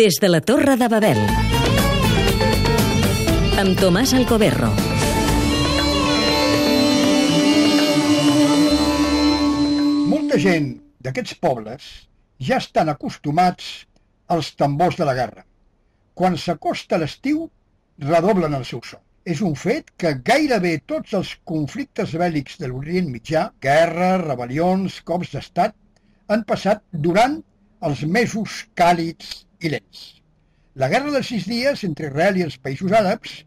Des de la Torre de Babel. Amb Tomàs Alcoberro. Molta gent d'aquests pobles ja estan acostumats als tambors de la guerra. Quan s'acosta l'estiu, redoblen el seu so. És un fet que gairebé tots els conflictes bèl·lics de l'Orient Mitjà, guerres, rebel·lions, cops d'estat, han passat durant els mesos càlids i lents. La guerra dels sis dies entre Israel i els països àrabs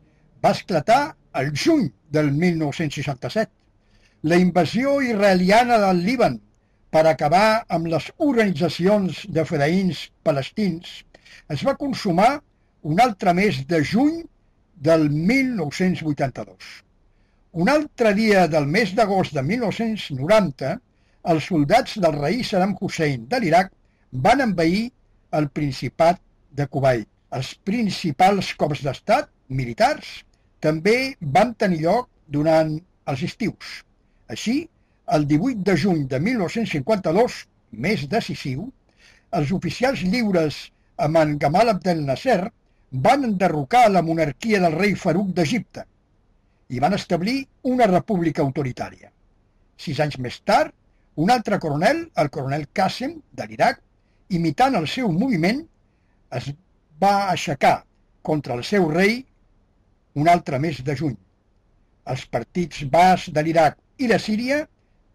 va esclatar el juny del 1967. La invasió israeliana del Líban per acabar amb les organitzacions de fedaïns palestins es va consumar un altre mes de juny del 1982. Un altre dia del mes d'agost de 1990, els soldats del rei Saddam Hussein de l'Iraq van envair el Principat de Kuwait. Els principals cops d'estat militars també van tenir lloc durant els estius. Així, el 18 de juny de 1952, més decisiu, els oficials lliures amb en Gamal Abdel Nasser van enderrocar la monarquia del rei Farouk d'Egipte i van establir una república autoritària. Sis anys més tard, un altre coronel, el coronel Qasem, de l'Iraq, imitant el seu moviment, es va aixecar contra el seu rei un altre mes de juny. Els partits bas de l'Iraq i de Síria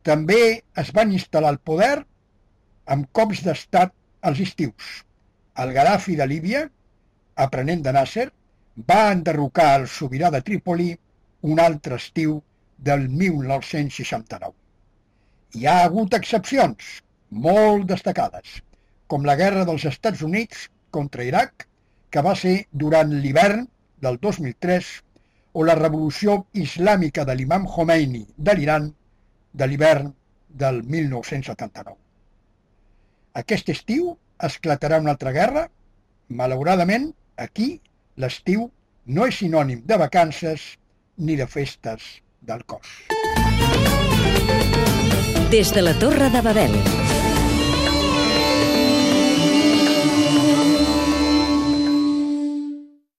també es van instal·lar al poder amb cops d'estat als estius. El Gaddafi de Líbia, aprenent de Nasser, va enderrocar el sobirà de Trípoli un altre estiu del 1969. Hi ha hagut excepcions, molt destacades, com la guerra dels Estats Units contra Iraq, que va ser durant l'hivern del 2003, o la revolució islàmica de l'imam Khomeini de l'Iran de l'hivern del 1979. Aquest estiu esclatarà una altra guerra? Malauradament, aquí l'estiu no és sinònim de vacances ni de festes del cos. Des de la Torre de Babel.